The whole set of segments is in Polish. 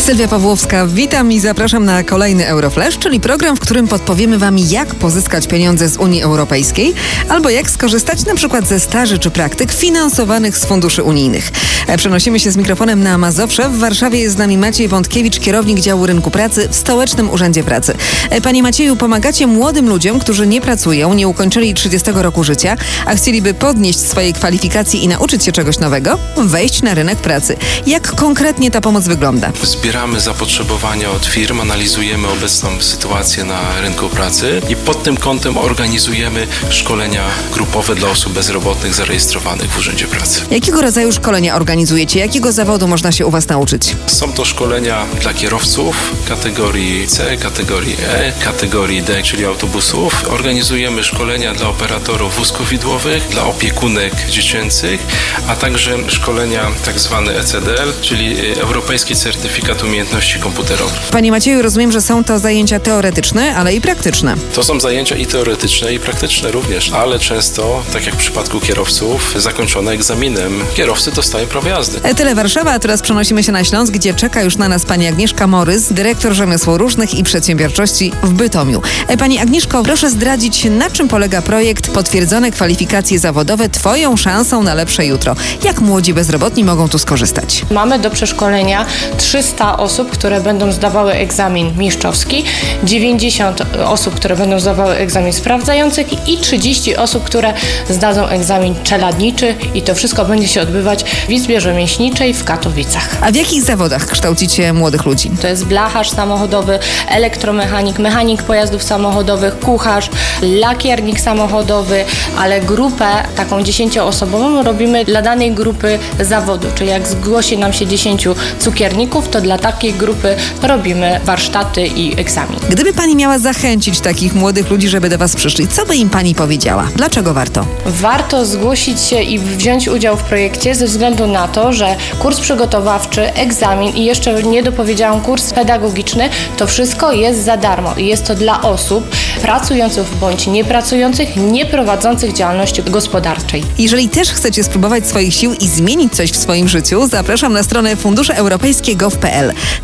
Sylwia Pawłowska, witam i zapraszam na kolejny Euroflash, czyli program, w którym podpowiemy Wam, jak pozyskać pieniądze z Unii Europejskiej albo jak skorzystać na przykład ze staży czy praktyk finansowanych z funduszy unijnych. E, Przenosimy się z mikrofonem na Mazowsze. W Warszawie jest z nami Maciej Wątkiewicz, kierownik działu rynku pracy w Stołecznym Urzędzie Pracy. E, Panie Macieju, pomagacie młodym ludziom, którzy nie pracują, nie ukończyli 30 roku życia, a chcieliby podnieść swoje kwalifikacje i nauczyć się czegoś nowego, wejść na rynek pracy. Jak konkretnie ta pomoc wygląda? Zbieramy zapotrzebowania od firm, analizujemy obecną sytuację na rynku pracy i pod tym kątem organizujemy szkolenia grupowe dla osób bezrobotnych zarejestrowanych w Urzędzie Pracy. Jakiego rodzaju szkolenia organizujecie? Jakiego zawodu można się u Was nauczyć? Są to szkolenia dla kierowców kategorii C, kategorii E, kategorii D, czyli autobusów. Organizujemy szkolenia dla operatorów wózków widłowych, dla opiekunek dziecięcych, a także szkolenia tak zwane ECDL, czyli Europejski Certyfikat Umiejętności Komputerowych. Panie Macieju, rozumiem, że są to zajęcia teoretyczne, ale i praktyczne. To są zajęcia i teoretyczne, i praktyczne również, ale często, tak jak w przypadku kierowców, zakończone egzaminem, kierowcy dostają prawo jazdy. E, Tyle Warszawa, a teraz przenosimy się na Śląsk, gdzie czeka już na nas pani Agnieszka Morys, dyrektor rzemiosł różnych i przedsiębiorczości w Bytomiu. E, Pani Agnieszko, proszę zdradzić, na czym polega projekt Potwierdzone kwalifikacje zawodowe Twoją szansą na lepsze jutro. Jak młodzi bezrobotni mogą tu skorzystać? Mamy do przeszkolenia 300 osób, które będą zdawały egzamin mistrzowski, 90 osób, które będą zdawały egzamin sprawdzający i 30 osób, które zdadzą egzamin czeladniczy i to wszystko będzie się odbywać w Izbie Rzemieślniczej w Katowicach. A w jakich zawodach kształcicie młodych ludzi? To jest blacharz samochodowy, elektromechanik, mechanik pojazdów samochodowych, kucharz, lakiernik samochodowy, ale grupę taką 10-osobową robimy dla danej grupy zawodu, czyli jak zgłosi nam się 10 cukierników, to dla takiej grupy robimy warsztaty i egzamin. Gdyby Pani miała zachęcić takich młodych ludzi, żeby do Was przyszli, co by im Pani powiedziała? Dlaczego warto? Warto zgłosić się i wziąć udział w projekcie ze względu na to, że kurs przygotowawczy, egzamin i jeszcze nie dopowiedziałam kurs pedagogiczny, to wszystko jest za darmo i jest to dla osób pracujących bądź niepracujących, nie prowadzących działalności gospodarczej. Jeżeli też chcecie spróbować swoich sił i zmienić coś w swoim życiu, zapraszam na stronę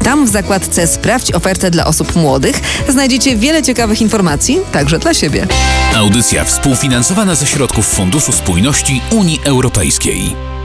Tam w zakładce Sprawdź ofertę dla osób młodych znajdziecie wiele ciekawych informacji, także dla siebie. Audycja współfinansowana ze środków Funduszu Spójności Unii Europejskiej.